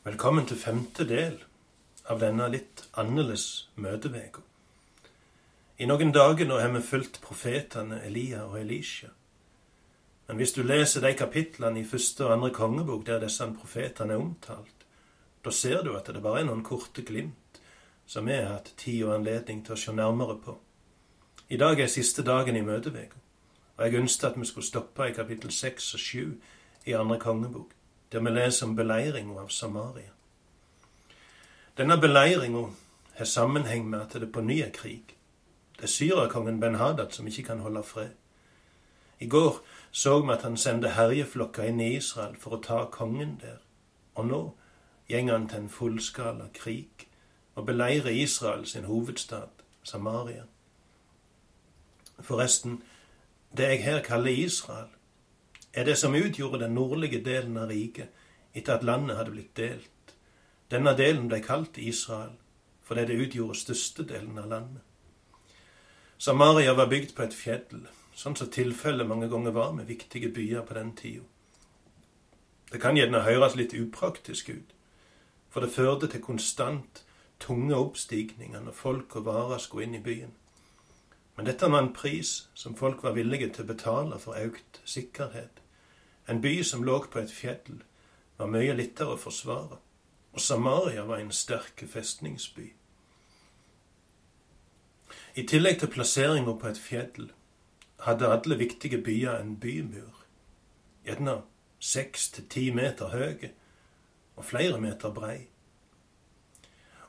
Velkommen til femte del av denne litt annerledes møteveka. I noen dager nå har vi fulgt profetene Elia og Elisha. Men hvis du leser de kapitlene i første og andre kongebok der disse profetene er omtalt, da ser du at det bare er noen korte glimt som vi har hatt tid og anledning til å se nærmere på. I dag er siste dagen i møteveka, og jeg ønsket at vi skulle stoppe i kapittel seks og sju i andre kongebok der vi leser om beleiringa av Samaria. Denne beleiringa har sammenheng med at det på ny er krig. Det er syrakongen Ben-Hadad som ikke kan holde fred. I går så vi at han sendte herjeflokker inn i Israel for å ta kongen der. Og nå går han til en fullskala krig og beleirer Israel sin hovedstad, Samaria. Forresten, det jeg her kaller Israel, er det som utgjorde den nordlige delen av riket etter at landet hadde blitt delt. Denne delen ble kalt Israel fordi det utgjorde størstedelen av landet. Samaria var bygd på et fjell, sånn som tilfellet mange ganger var med viktige byer på den tida. Det kan gjerne høres litt upraktisk ut, for det førte til konstant tunge oppstigninger når folk og varer skulle inn i byen. Men dette var en pris som folk var villige til å betale for økt sikkerhet. En by som lå på et fjell, var mye lettere å forsvare, og Samaria var en sterk festningsby. I tillegg til plasseringa på et fjell hadde alle viktige byer en bymur, gjerne seks til ti meter høy og flere meter brei.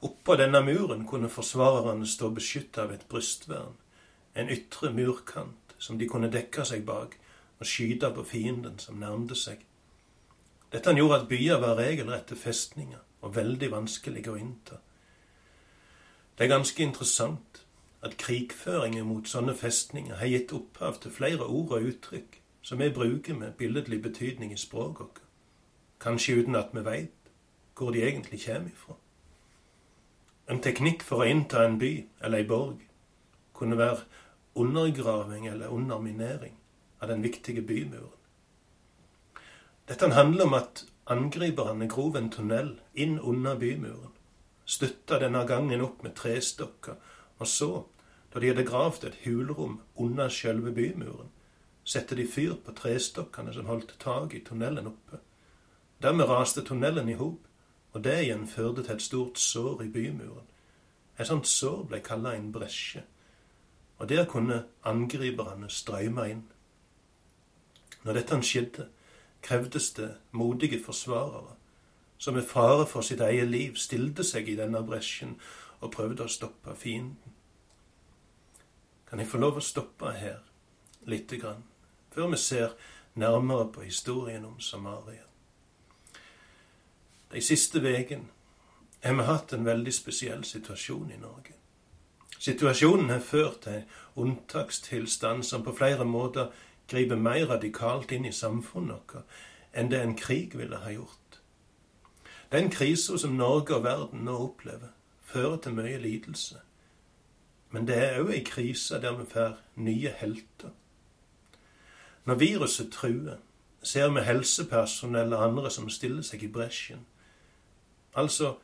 Oppå denne muren kunne forsvarerne stå beskytta av et brystvern en ytre murkant som de kunne dekke seg bak og skyte på fienden som nærmde seg. Dette gjorde at byer var regelrette festninger og veldig vanskelige å innta. Det er ganske interessant at krigføringen mot sånne festninger har gitt opphav til flere ord og uttrykk som vi bruker med billedlig betydning i språket vårt, kanskje uten at vi veit hvor de egentlig kommer ifra. En teknikk for å innta en by eller ei borg kunne være undergraving eller underminering av den viktige bymuren. Dette handler om at angriperne grov en tunnel inn under bymuren, støtta denne gangen opp med trestokker, og så, da de hadde gravd et hulrom under sjølve bymuren, sette de fyr på trestokkene som holdt tak i tunnelen oppe. Dermed raste tunnelen i hop, og det igjen førte til et stort sår i bymuren. Et sånt sår ble kalla en bresje og der kunne angriperne strømme inn. Når dette skjedde, krevdes det modige forsvarere, som med fare for sitt eget liv stilte seg i denne bresjen og prøvde å stoppe fienden. Kan jeg få lov å stoppe her lite grann, før vi ser nærmere på historien om Samaria? De siste ukene har vi hatt en veldig spesiell situasjon i Norge. Situasjonen har ført til en unntakstilstand som på flere måter griper mer radikalt inn i samfunnet vårt enn det en krig ville ha gjort. Den krisa som Norge og verden nå opplever, fører til mye lidelse. Men det er òg ei krise der vi får nye helter. Når viruset truer, ser vi helsepersonell og andre som stiller seg i bresjen. Altså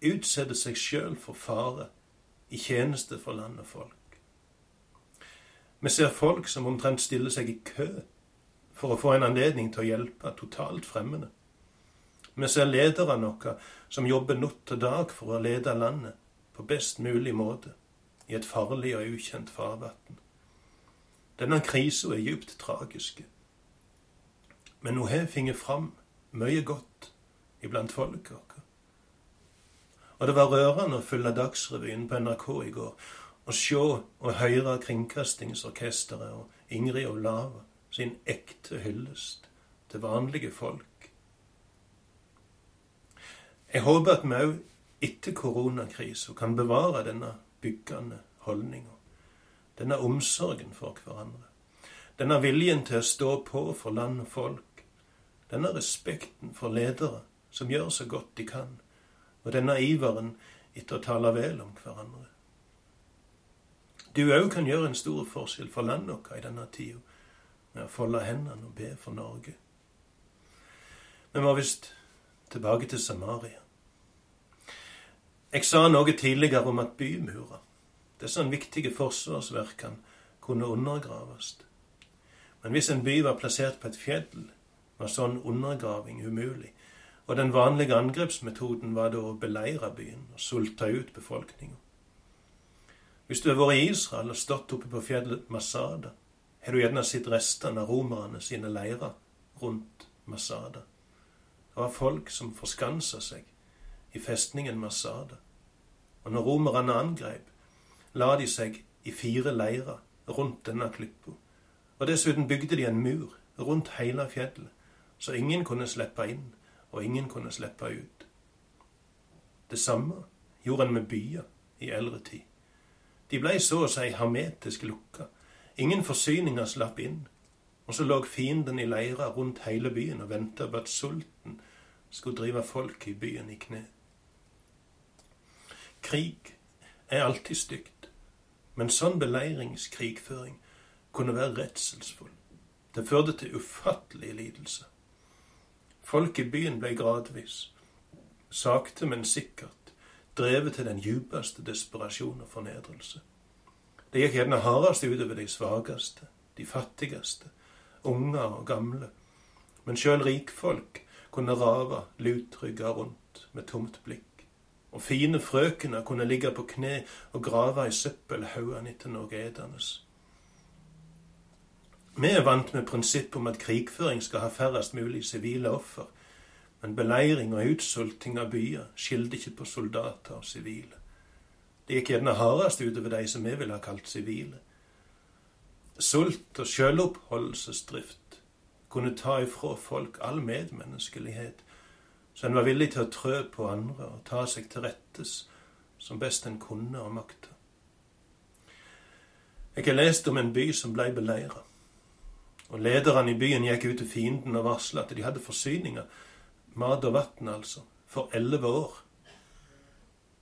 utsetter seg sjøl for fare i tjeneste for land og folk. Vi ser folk som omtrent stiller seg i kø for å få en anledning til å hjelpe totalt fremmede. Vi ser ledere våre som jobber natt og dag for å lede landet på best mulig måte i et farlig og ukjent farvann. Denne krisa er djupt tragisk. Men hun har funnet fram mye godt iblant folket vårt. Og det var rørende å følge Dagsrevyen på NRK i går og se og høre Kringkastingsorkesteret og Ingrid Olava sin ekte hyllest til vanlige folk. Jeg håper at vi òg etter koronakrisa kan bevare denne byggende holdninga, denne omsorgen for hverandre, denne viljen til å stå på for land og folk, denne respekten for ledere som gjør så godt de kan og denne iveren etter å tale vel om hverandre. Du òg kan gjøre en stor forskjell for landet vårt i denne tida med å folde hendene og be for Norge. Vi må visst tilbake til Samaria. Jeg sa noe tidligere om at bymurer, disse viktige forsvarsverkene, kunne undergraves. Men hvis en by var plassert på et fjell, var sånn undergraving umulig, og den vanlige angrepsmetoden var da å beleire byen og sulte ut befolkninga. Hvis du har vært i Israel og stått oppe på fjellet Masada, har du gjerne sett restene av romerne sine leirer rundt Masada. Det var folk som forskansa seg i festningen Masada. Og når romerne angrep, la de seg i fire leirer rundt denne klippa. Og dessuten bygde de en mur rundt hele fjellet, så ingen kunne slippe inn, og ingen kunne slippe ut. Det samme gjorde en med byer i eldre tid. De blei så å si hermetisk lukka. Ingen forsyninger slapp inn. Og så lå fienden i leirer rundt hele byen og venta på at sulten skulle drive folk i byen i kne. Krig er alltid stygt, men sånn beleiringskrigføring kunne være redselsfull. Det førte til ufattelig lidelse. Folk i byen ble gradvis, sakte, men sikkert, drevet til den djupeste desperasjon og fornedrelse. Det gikk gjerne hardest utover de svakeste, de fattigste, unger og gamle. Men sjøl rikfolk kunne rave lutrygga rundt med tomt blikk. Og fine frøkener kunne ligge på kne og grave i søppelhaugene etter noe etende. Vi er vant med prinsippet om at krigføring skal ha færrest mulig sivile offer, men beleiring og utsulting av byer skilte ikke på soldater og sivile. Det gikk gjerne hardest utover de som vi ville ha kalt sivile. Sult og sjøloppholdelsesdrift kunne ta ifra folk all medmenneskelighet, så en var villig til å trø på andre og ta seg til rettes som best en kunne og makta. Jeg har lest om en by som blei beleira. Og lederne i byen gikk ut til fienden og varsla at de hadde forsyninger, mat og vann altså, for elleve år.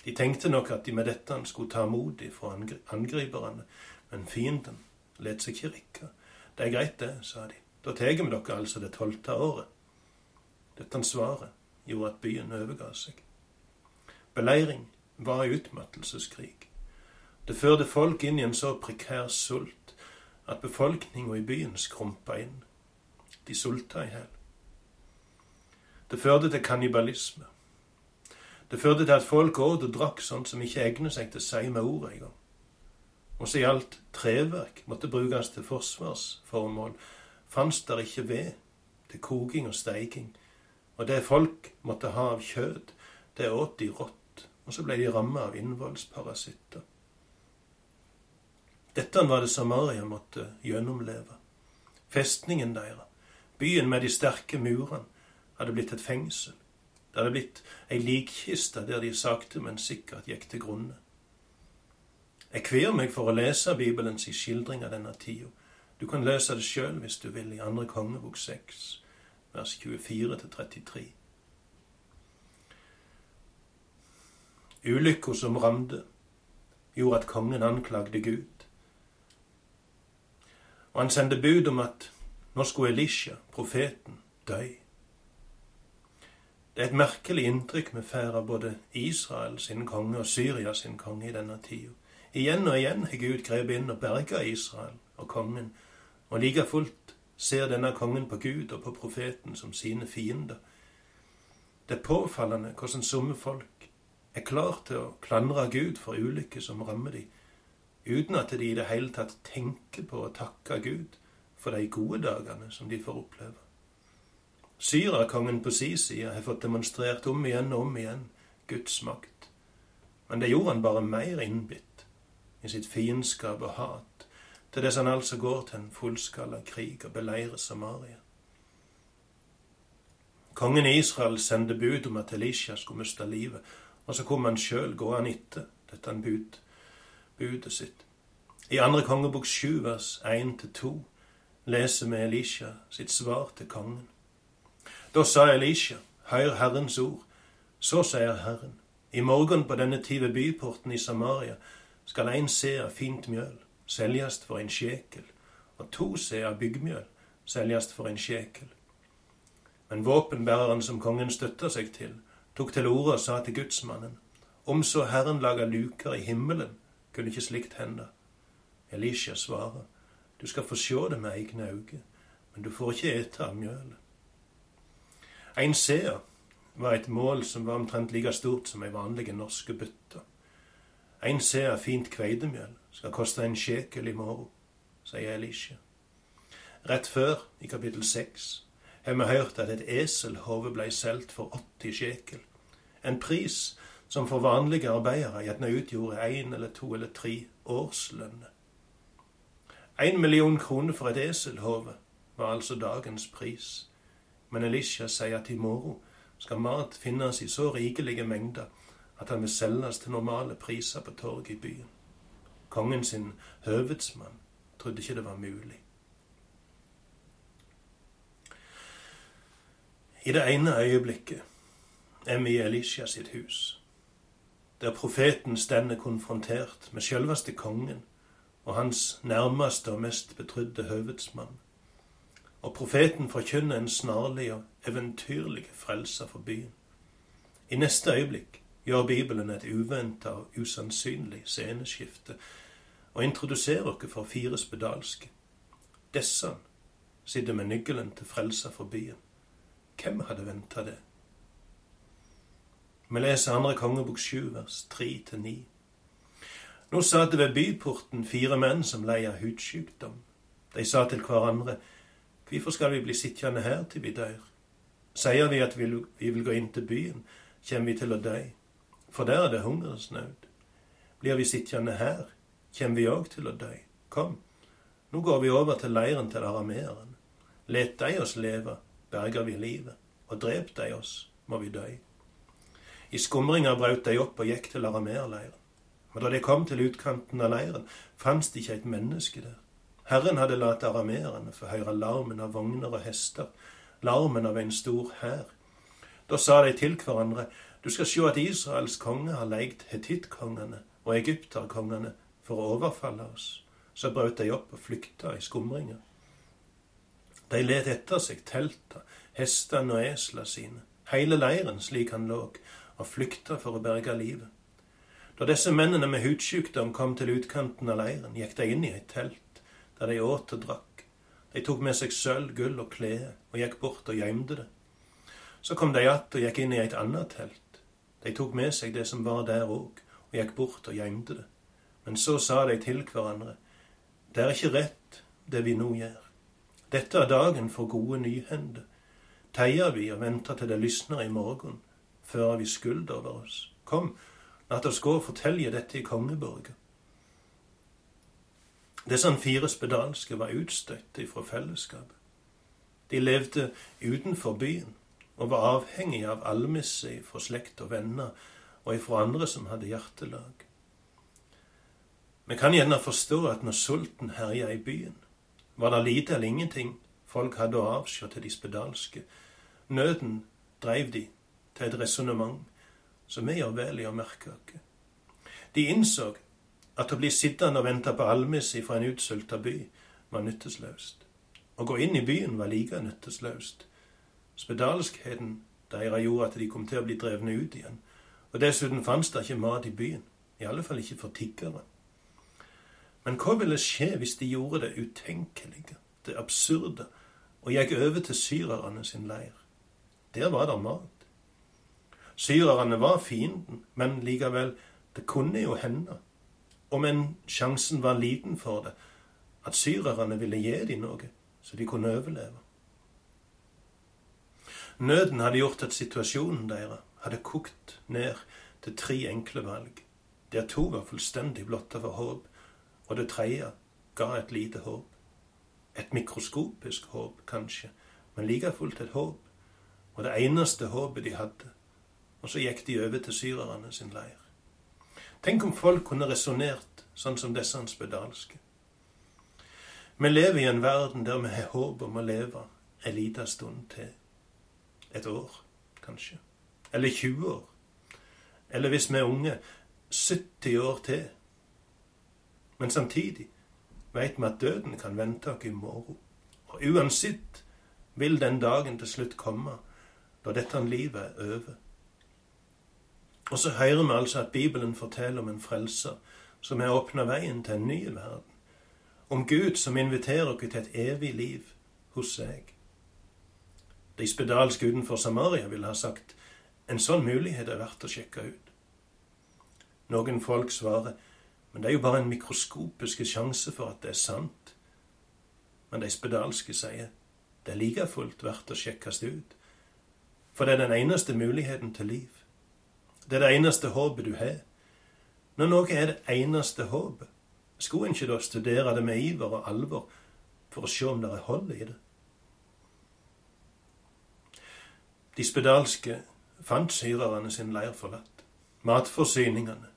De tenkte nok at de med dette skulle ta mot fra angriperne, men fienden let seg ikke rikke. Det er greit, det, sa de. Da tar vi dere altså det tolvte året. Dette svaret gjorde at byen overga seg. Beleiring var utmattelseskrig. Det førte folk inn i en så prekær sult at befolkninga i byen skrumpa inn. De sulta i hjel. Det førte til kannibalisme. Det førte til at folk åt og drakk sånt som ikke egner seg til å si med ordet engang. Også i alt treverk måtte brukes til forsvarsformål, fantes der ikke ved til koking og steiking, og det folk måtte ha av kjøtt, det åt de rått, og så ble de rammet av innvollsparasitter. Dette var det Samaria måtte gjennomleve. Festningen deres, byen med de sterke murene, hadde blitt et fengsel. Det hadde blitt ei likkiste der de sakte, men sikkert gikk til grunne. Jeg kver meg for å lese Bibelens skildring av denne tida. Du kan lese det sjøl hvis du vil, i andre kongebok 6, vers 24-33. Ulykka som ramde, gjorde at kongen anklagde Gud. Og han sendte bud om at nå skulle Elisha, profeten, dø. Det er et merkelig inntrykk vi får av både Israel sin konge og Syria sin konge i denne tida. Igjen og igjen har Gud grepet inn og berga Israel og kongen, og like fullt ser denne kongen på Gud og på profeten som sine fiender. Det er påfallende hvordan somme folk er klar til å klandre Gud for ulykker som rammer dem, uten at de i det hele tatt tenker på å takke Gud for de gode dagene som de får oppleve. Syrakongen på si side har fått demonstrert om igjen og om igjen Guds makt. Men det gjorde han bare mer innbitt i sitt fiendskap og hat, til dess han altså går til en fullskala krig og beleirer Samaria. Kongen i Israel sendte bud om at Elisha skulle miste livet, og så kom han sjøl gående etter dette han budet sitt. I andre kongebok sju vers 1-2 leser vi Elisha sitt svar til kongen. Da sa Elisha, hør Herrens ord. Så sier Herren, i morgen på denne tid ved byporten i Samaria skal en se av fint mjøl selges for en sjekel, og to se av byggmjøl selges for en sjekel. Men våpenbæreren som kongen støtta seg til, tok til orde og sa til gudsmannen, Om så Herren lager luker i himmelen, kunne ikke slikt hende. Elisha svarer, du skal få sjå det med egne øyne, men du får ikke ete av mjølet. Ein seer var et mål som var omtrent like stort som ei vanlig norske bytte. Ein seer fint kveitemjøl skal koste en sjekel i morgen, sier Elisha. Rett før, i kapittel seks, har vi hørt at et eselhove blei solgt for 80 sjekel. En pris som for vanlige arbeidere gjerne utgjorde én eller to eller tre årslønner. Én million kroner for et eselhove var altså dagens pris. Men Elisha sier at i morgen skal mat finnes i så rikelige mengder at han vil selges til normale priser på torget i byen. Kongen sin høvedsmann trodde ikke det var mulig. I det ene øyeblikket er vi i Elisha sitt hus, der profeten stender konfrontert med sjølveste kongen og hans nærmeste og mest betrydde høvedsmann. Og profeten forkynner en snarlig og eventyrlig frelse for byen. I neste øyeblikk gjør Bibelen et uventa og usannsynlig sceneskifte og introduserer oss for fire spedalske. Disse sitter med nøkkelen til frelsa for byen. Hvem hadde venta det? Vi leser andre kongebok sju, vers tre til ni. Nå satt det ved byporten fire menn som lei hudsykdom. De sa til hverandre, Hvorfor skal vi bli sittende her til vi dør? Sier vi at vi vil gå inn til byen, kommer vi til å dø, for der er det hungersnød. Blir vi sittende her, kommer vi òg til å dø. Kom, nå går vi over til leiren til arameeren. Let de oss leve, berger vi livet, og drep de oss, må vi dø. I skumringa brøt de opp og gikk til arameerleiren. Men da de kom til utkanten av leiren, fantes det ikke et menneske der. Herren hadde latt arameerne få høre larmen av vogner og hester, larmen av en stor hær. Da sa de til hverandre, du skal sjå at Israels konge har leid hetittkongene og egypterkongene for å overfalle oss. Så brøt de opp og flykta i skumringa. De let etter seg telta, hestene og eslene sine, hele leiren slik han lå, og flykta for å berge livet. Da disse mennene med hudsykdom kom til utkanten av leiren, gikk de inn i et telt, der de åt og drakk. De tok med seg sølv, gull og klede, og gikk bort og gjemte det. Så kom de att og gikk inn i et annet telt. De tok med seg det som var der òg, og gikk bort og gjemte det. Men så sa de til hverandre, det er ikke rett, det vi nå gjør. Dette er dagen for gode nyhender. Teier vi og venter til det lysner i morgen, fører vi skyld over oss. Kom, la oss gå og fortelle dette i kongeborget. Disse fire spedalske var utstøtte fra fellesskapet. De levde utenfor byen og var avhengige av almisse fra slekt og venner og ifra andre som hadde hjertelag. Vi kan gjerne forstå at når sulten herja i byen, var det lite eller ingenting folk hadde å avsjå til de spedalske. Nøden dreiv de til et resonnement som vi gjør vel i å merke oss. De innså at å bli sittende og vente på almisse fra en utsulta by var nyttesløst. Å gå inn i byen var like nyttesløst. Spedalskheten deres gjorde at de kom til å bli drevne ut igjen. Og dessuten fantes det ikke mat i byen. I alle fall ikke for tiggere. Men hva ville skje hvis de gjorde det utenkelige, det absurde, og gikk over til syrerne sin leir? Der var det mat. Syrerne var fienden, men likevel, det kunne jo hende, om enn sjansen var liten for det, at syrerne ville gi dem noe, så de kunne overleve. Nøden hadde gjort at situasjonen deres hadde kokt ned til tre enkle valg, der to var fullstendig blotta for håp, og det tredje ga et lite håp. Et mikroskopisk håp, kanskje, men like fullt et håp. Og det eneste håpet de hadde. Og så gikk de over til syrerne sin leir. Tenk om folk kunne resonnert sånn som disse spedalske. Vi lever i en verden der vi har håp om å leve en liten stund til. Et år, kanskje. Eller 20 år. Eller hvis vi er unge 70 år til. Men samtidig veit vi at døden kan vente oss i morgen. Og uansett vil den dagen til slutt komme da dette livet er over. Og så hører vi altså at Bibelen forteller om en frelser som har åpna veien til en ny verden. Om Gud som inviterer oss til et evig liv hos seg. De spedalske utenfor Samaria ville ha sagt en sånn mulighet er verdt å sjekke ut. Noen folk svarer men det er jo bare en mikroskopisk sjanse for at det er sant. Men de spedalske sier det er like fullt verdt å sjekkes ut, for det er den eneste muligheten til liv. Det er det eneste håpet du har. Når noe er det eneste håpet, skulle en ikke da studere det med iver og alvor for å se om det er hold i det? De spedalske fant syrerne sin leir forlatt. Matforsyningene,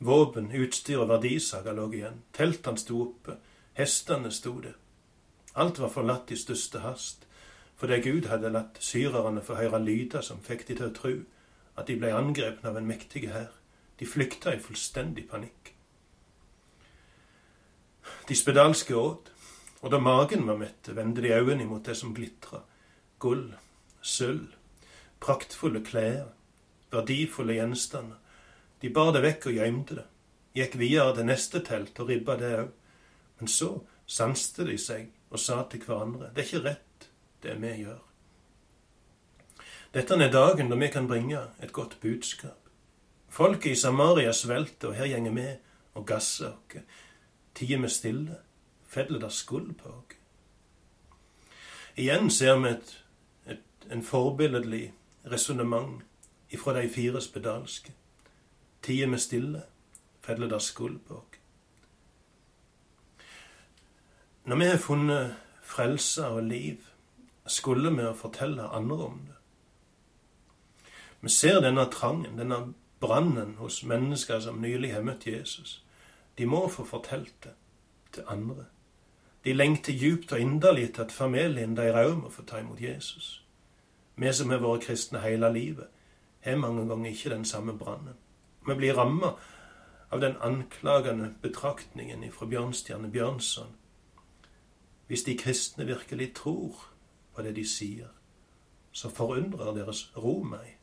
våpen, utstyr og verdisaker lå igjen. Teltene sto oppe, hestene sto der. Alt var forlatt i største hast, fordi Gud hadde latt syrerne få høre lyder som fikk de til å tro at de ble angrepet av en mektig hær. De flykta i fullstendig panikk. De spedalske åt, og da magen var mett, vendte de øynene mot det som glitra. Gull, sølv, praktfulle klær, verdifulle gjenstander. De bar det vekk og gjemte det, gikk videre til neste telt og ribba det òg. Men så sanste de seg og sa til hverandre, det er ikke rett, det vi gjør. Dette er dagen da vi kan bringe et godt budskap. Folket i Samaria svelter, og her gjenger vi og gasser oss. Tider vi stille, feller der skuld på oss. Igjen ser vi et, et, en forbilledlig resonnement ifra de fire spedalske. Tider vi stille, feller der skuld på oss. Når vi har funnet frelse og liv, skulle vi fortelle andre om det. Vi ser denne trangen, denne brannen hos mennesker som nylig har møtt Jesus. De må få fortalt det til andre. De lengter djupt og inderlig til at familien deres òg må få ta imot Jesus. Vi som har vært kristne hele livet, har mange ganger ikke den samme brannen. Vi blir ramma av den anklagende betraktningen fra Bjørnstjerne Bjørnson. Hvis de kristne virkelig tror på det de sier, så forundrer deres ro meg.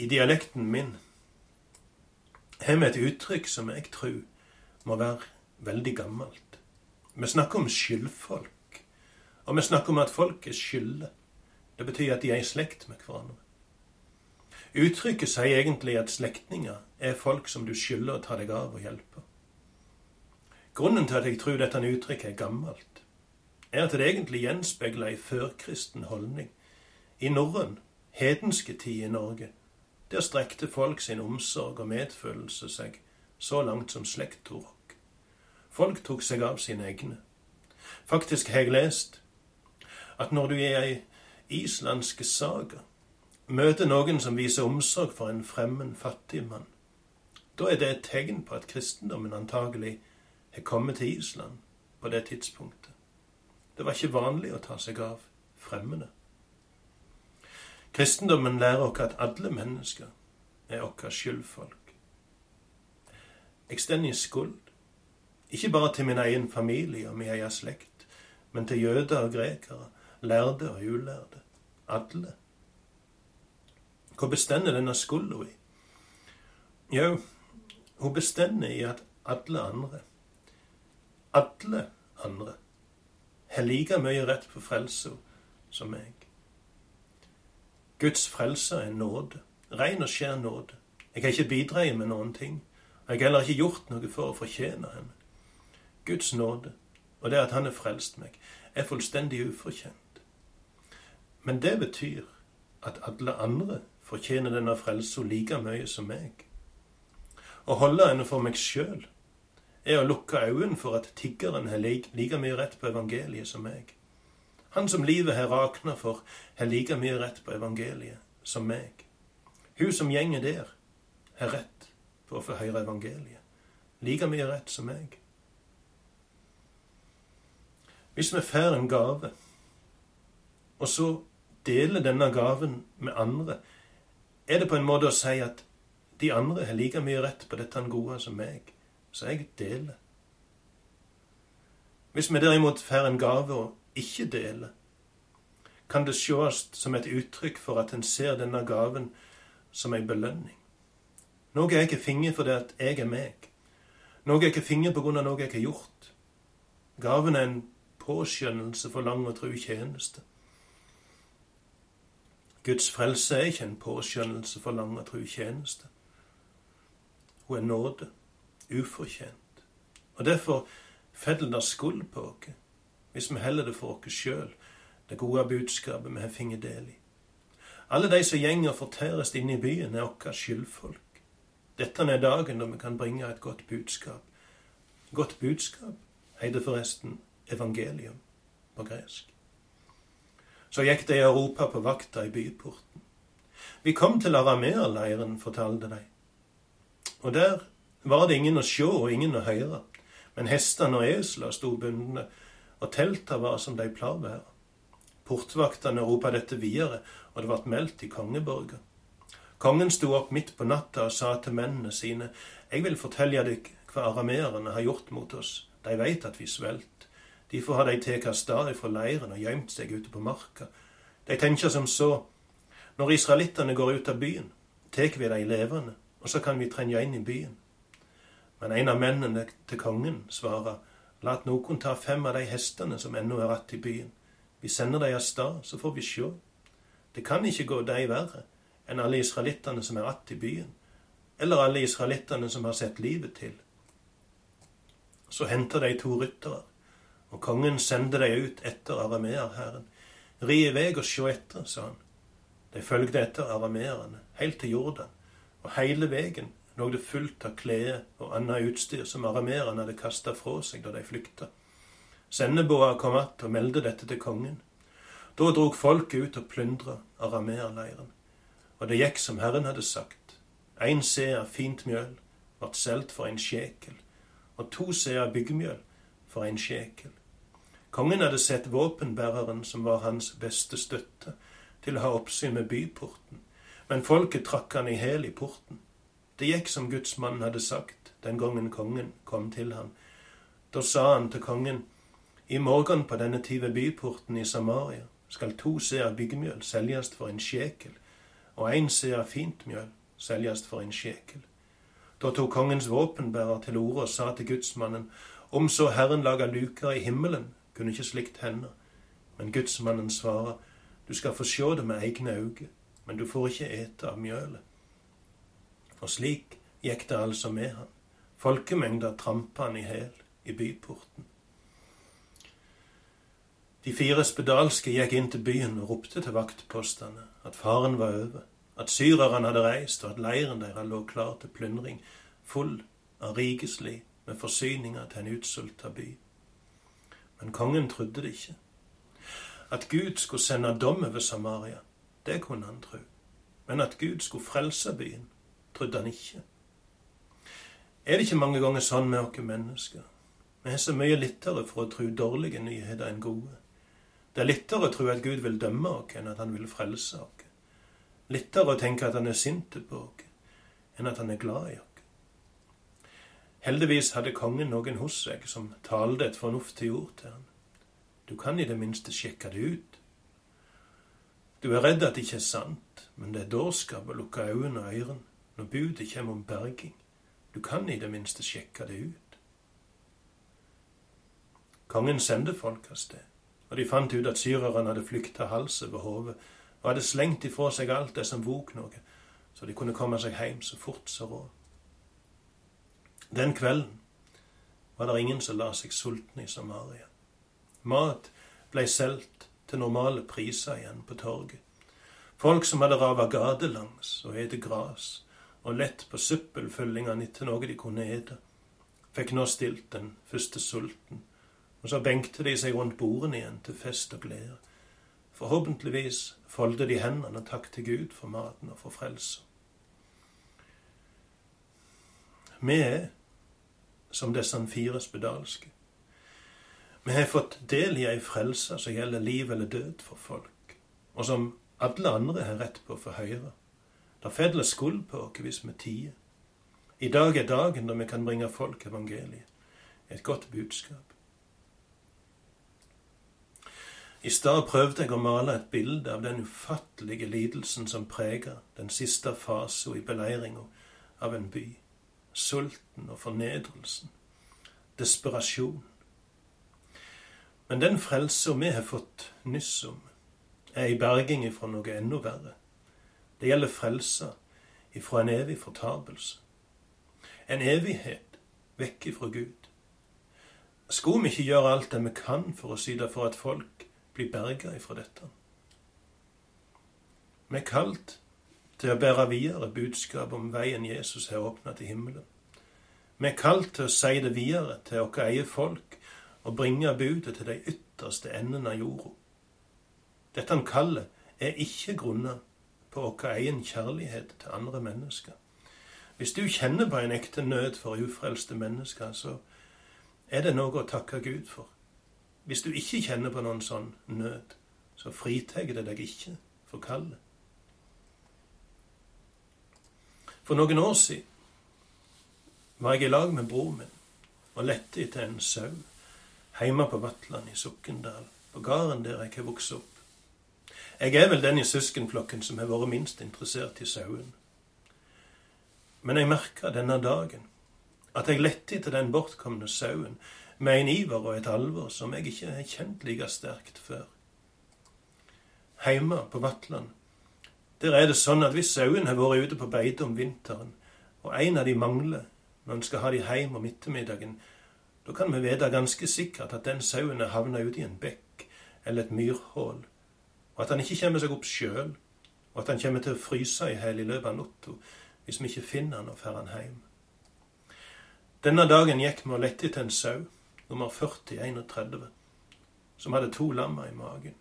I dialekten min har vi et uttrykk som jeg tror må være veldig gammelt. Vi snakker om skyldfolk, og vi snakker om at folk er skylde. Det betyr at de er i slekt med hverandre. Uttrykket sier egentlig at slektninger er folk som du skylder å ta deg av og hjelpe. Grunnen til at jeg tror dette uttrykket er gammelt, er at det egentlig gjenspeiler ei førkristen holdning. I norrøn, hedenske tid i Norge der strekte folk sin omsorg og medfølelse seg så langt som slekt tok. Folk tok seg av sine egne. Faktisk har jeg lest at når du i ei islandske saga møter noen som viser omsorg for en fremmed fattig mann, da er det et tegn på at kristendommen antagelig har kommet til Island på det tidspunktet. Det var ikke vanlig å ta seg av fremmede. Kristendommen lærer oss at alle mennesker er våre skyldfolk. Jeg står i skuld, ikke bare til min egen familie og min egen slekt, men til jøder og grekere, lærde og ulærde. Alle. Hva bestender denne skylda i? Jo, hun bestender i at alle andre, alle andre, har like mye rett på frelse som meg. Guds frelse er nåde. Ren og skjær nåde. Jeg har ikke bidratt med noen ting. Jeg har heller ikke gjort noe for å fortjene henne. Guds nåde, og det at Han har frelst meg, er fullstendig ufortjent. Men det betyr at alle andre fortjener denne frelsa like mye som meg. Å holde henne for meg sjøl er å lukke øynene for at tiggeren har like mye rett på evangeliet som meg. Han som livet har rakna for, har like mye rett på evangeliet som meg. Hun som gjenger der, har rett på å få høre evangeliet. Like mye rett som meg. Hvis vi får en gave, og så deler denne gaven med andre, er det på en måte å si at de andre har like mye rett på dette gode som meg, så jeg deler. Hvis vi derimot får en gave og ikke dele, kan det sjås som et uttrykk for at en ser denne gaven som ei belønning. Noe jeg ikke finner fordi at jeg er meg. Noe jeg ikke finner av noe jeg ikke har gjort. Gaven er en påskjønnelse for lang og tru tjeneste. Guds frelse er ikke en påskjønnelse for lang og tru tjeneste. Hun er nåde, ufortjent. Og derfor faller det skuld på oss hvis vi heller det for oss sjøl, det gode budskapet vi har fått del i. Alle de som gjenger fortæres inne i byen, er våre skyldfolk. Dette er dagen da vi kan bringe et godt budskap. Godt budskap heter forresten evangelium på gresk. Så gikk de i Europa på vakta i byporten. Vi kom til arameerleiren, fortalte de. Og der var det ingen å sjå og ingen å høre, men hestene og esla sto bundne, og telta var som de plar være. Portvaktene ropa dette videre, og det ble meldt i kongeborga. Kongen sto opp midt på natta og sa til mennene sine, Jeg vil fortelle dykk hva arameerne har gjort mot oss. De veit at vi svelt. Derfor har de tatt av sted fra leiren og gjemt seg ute på marka. De tenker som så, når israelittene går ut av byen, tar vi de levende, og så kan vi trenge inn i byen. Men en av mennene til kongen svarer, lat noen ta fem av de hestene som ennå er igjen i byen. Vi sender dem av sted, så får vi sjå. Det kan ikke gå de verre enn alle israelittene som er igjen i byen, eller alle israelittene som har sett livet til. Så henter de to ryttere, og kongen sendte de ut etter arameerhæren. Ri i vei og sjå etter, sa han. De følgde etter arameerne, helt til Jordan, og hele vegen lå det fullt av klær og annet utstyr som arameerne hadde kasta fra seg da de flykta. Sendeboa kom att og meldte dette til kongen. Da drog folket ut og plyndra arameerleiren. Og det gikk som Herren hadde sagt. Én seer fint mjøl vart solgt for en sjekel, og to seer byggemjøl for en sjekel. Kongen hadde sett våpenbæreren, som var hans beste støtte, til å ha oppsyn med byporten, men folket trakk han i hæl i porten. Det gikk som gudsmannen hadde sagt den gangen kongen kom til ham. Da sa han til kongen, i morgen på denne tid ved byporten i Samaria skal to seer byggemjøl selges for en sjekel, og en seer fint mjøl selges for en sjekel. Da tok kongens våpenbærer til orde og sa til gudsmannen, om så Herren laga luker i himmelen, kunne ikke slikt hende. Men gudsmannen svarer, du skal få sjå det med egne øyne, men du får ikke ete av mjølet. Og slik gikk det altså med han. Folkemengder trampa han i hæl i byporten. De fire spedalske gikk inn til byen og ropte til vaktpostene at faren var over, at syrerne hadde reist, og at leiren deres lå klar til plyndring, full av rikeslig med forsyninger til en utsulta by. Men kongen trodde det ikke. At Gud skulle sende dom over Samaria, det kunne han tro. Men at Gud skulle frelse byen, trodde han ikke. Er det ikke mange ganger sånn med oss mennesker? Vi er så mye lettere for å tro dårlige nyheter enn gode. Det er lettere å tro at Gud vil dømme oss, enn at han vil frelse oss. Lettere å tenke at han er sint på oss, enn at han er glad i oss. Heldigvis hadde kongen noen hos seg som talte et fornuftig ord til han. Du kan i det minste sjekke det ut. Du er redd at det ikke er sant, men det er dårskap å lukke øynene og ørene når budet kommer om berging. Du kan i det minste sjekke det ut. Kongen sendte folk av sted, og de fant ut at syrerne hadde flykta hals over hode og hadde slengt ifra seg alt det som vok noe, så de kunne komme seg hjem så fort som råd. Den kvelden var det ingen som la seg sultne i Samaria. Mat blei solgt til normale priser igjen på torget. Folk som hadde rava gatelangs og ete gras og lett på søppelfyllingene etter noe de kunne ete, fikk nå stilt den første sulten, og så benkte de seg rundt bordene igjen til fest og glede. Forhåpentligvis foldet de hendene og takk til Gud for maten og for frelsen. Vi er som disse fire spedalske. Vi har fått del i ei frelse som gjelder liv eller død for folk, og som alle andre har rett på å få høre. Det faller skuld på oss hvis vi tier. I dag er dagen da vi kan bringe folk evangeliet, et godt budskap. I stad prøvde jeg å male et bilde av den ufattelige lidelsen som preger den siste fasen i beleiringa av en by. Sulten og fornedrelsen. Desperasjon. Men den frelsa vi har fått nyss om, er i berging ifra noe enda verre. Det gjelder frelse ifra en evig fortapelse. En evighet vekk ifra Gud. Skulle vi ikke gjøre alt det vi kan for å syte for at folk blir berga ifra dette. Vi er kalt til å bære videre budskap om veien Jesus har åpna til himmelen. Vi er kalt til å si det videre til våre eget folk og bringe budet til de ytterste endene av jorda. Dette kallet er ikke grunnet på vår egen kjærlighet til andre mennesker. Hvis du kjenner på en ekte nød for ufrelste mennesker, så er det noe å takke Gud for. Hvis du ikke kjenner på noen sånn nød, så fritar det deg ikke for kallet. For noen år siden var jeg i lag med bror min og lette etter en sau hjemme på Vatland i Sokndal, på gården der jeg har vokst opp. Jeg er vel den i søskenflokken som har vært minst interessert i sauen. Men jeg merka denne dagen at jeg lette etter den bortkomne sauen med en iver og et alvor som jeg ikke har kjent like sterkt før. Heime på Vatland, der er det sånn at hvis sauen har vært ute på beite om vinteren, og en av de mangler når en skal ha de hjem om ettermiddagen, da kan vi vite ganske sikkert at den sauen har havna ute i en bekk eller et myrhull, og at han ikke kommer seg opp sjøl, og at han kommer til å fryse i hjel i løpet av natta hvis vi ikke finner han og får han hjem. Denne dagen gikk vi og lette etter en sau nummer 4031, som hadde to lammer i magen.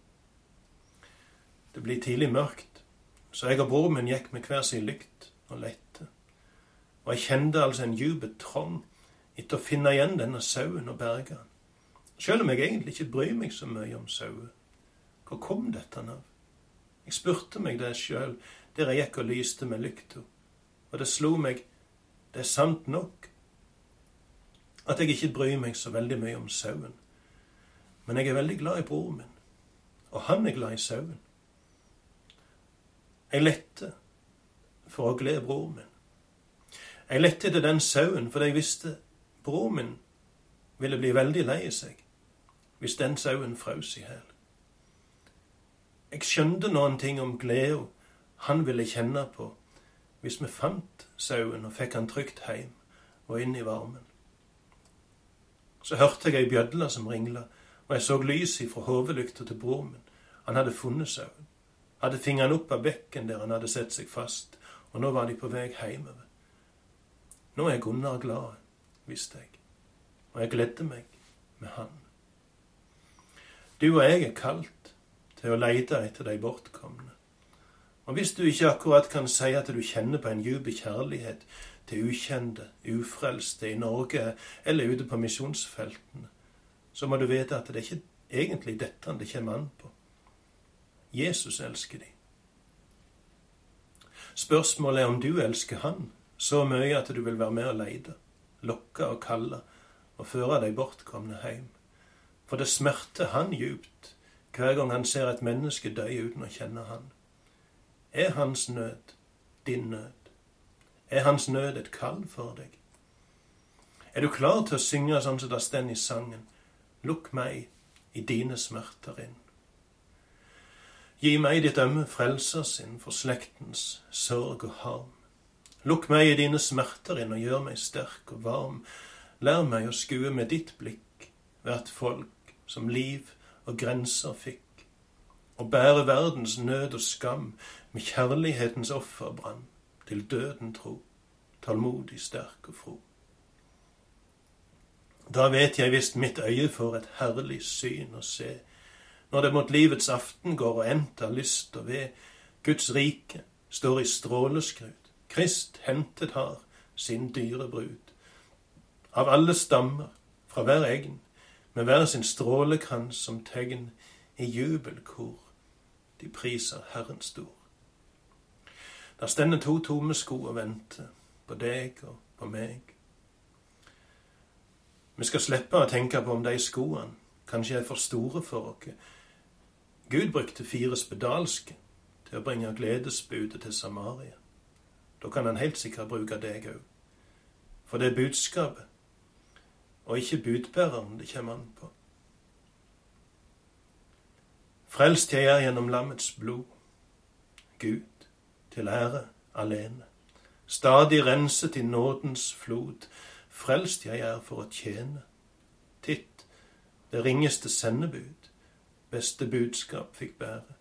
Det blir tidlig mørkt, så jeg og broren min gikk med hver sin lykt og lette. Og jeg kjente altså en djup trang etter å finne igjen denne sauen og berge den, Sjøl om jeg egentlig ikke bryr meg så mye om sauer. Hvor kom dette av? Jeg spurte meg det sjøl der jeg gikk og lyste med lykta, og det slo meg, det er sant nok at jeg ikke bryr meg så veldig mye om sauen. Men jeg er veldig glad i broren min, og han er glad i sauen. Jeg lette for å glede broren min. Jeg lette etter den sauen fordi jeg visste broren min ville bli veldig lei seg hvis den sauen frøs i hæl. Jeg skjønte noen ting om gleda han ville kjenne på hvis vi fant sauen og fikk han trygt hjem og inn i varmen. Så hørte jeg ei bjødle som ringla, og jeg så lys ifra hodelykta til bror min. Han hadde funnet sauen. Hadde fingeren opp av bekken der han hadde sett seg fast, og nå var de på vei hjemover. Nå er Gunnar glad, visste jeg, og jeg gledde meg med han. Du og jeg er kalt til å leite etter de bortkomne. Og hvis du ikke akkurat kan si at du kjenner på en djup kjærlighet til ukjente, ufrelste i Norge eller ute på misjonsfeltene, så må du vite at det er ikke egentlig dette det kommer an på. Jesus elsker de. Spørsmålet er om du elsker Han så mye at du vil være med og leide, lokke og kalle og føre de bortkomne hjem. For det smerter Han djupt hver gang han ser et menneske dø uten å kjenne Han. Er hans nød din nød? Er hans nød et kall for deg? Er du klar til å synge sånn som det står i sangen? Lukk meg i dine smerter inn. Gi meg ditt ømme frelsersinn for slektens sorg og harm. Lukk meg i dine smerter inn og gjør meg sterk og varm. Lær meg å skue med ditt blikk hvert folk som liv og grenser fikk, og bære verdens nød og skam med kjærlighetens offerbrann til døden tro, tålmodig, sterk og fro. Da vet jeg visst mitt øye får et herlig syn å se, når det mot livets aften går og endt av lyst og ved, Guds rike står i stråleskrut, Krist hentet har sin dyre brud. Av alle stammer, fra hver egn, med hver sin strålekrans som tegn, i jubelkor, de priser Herren stor. Der stender to tomme sko og venter på deg og på meg. Vi skal slippe å tenke på om de skoene kanskje er for store for oss, Gud brukte fire spedalske til å bringe gledesbudet til Samaria. Da kan han helt sikkert bruke deg òg. For det budskapet, og ikke budbæreren, det kommer an på. Frelst jeg er gjennom lammets blod. Gud til ære alene. Stadig renset i nådens flod. Frelst jeg er for å tjene. Titt, det ringeste sendebud, beste budskap fikk bære.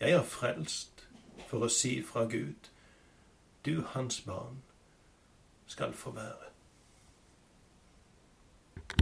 Jeg er frelst for å si fra Gud, du hans barn skal få være.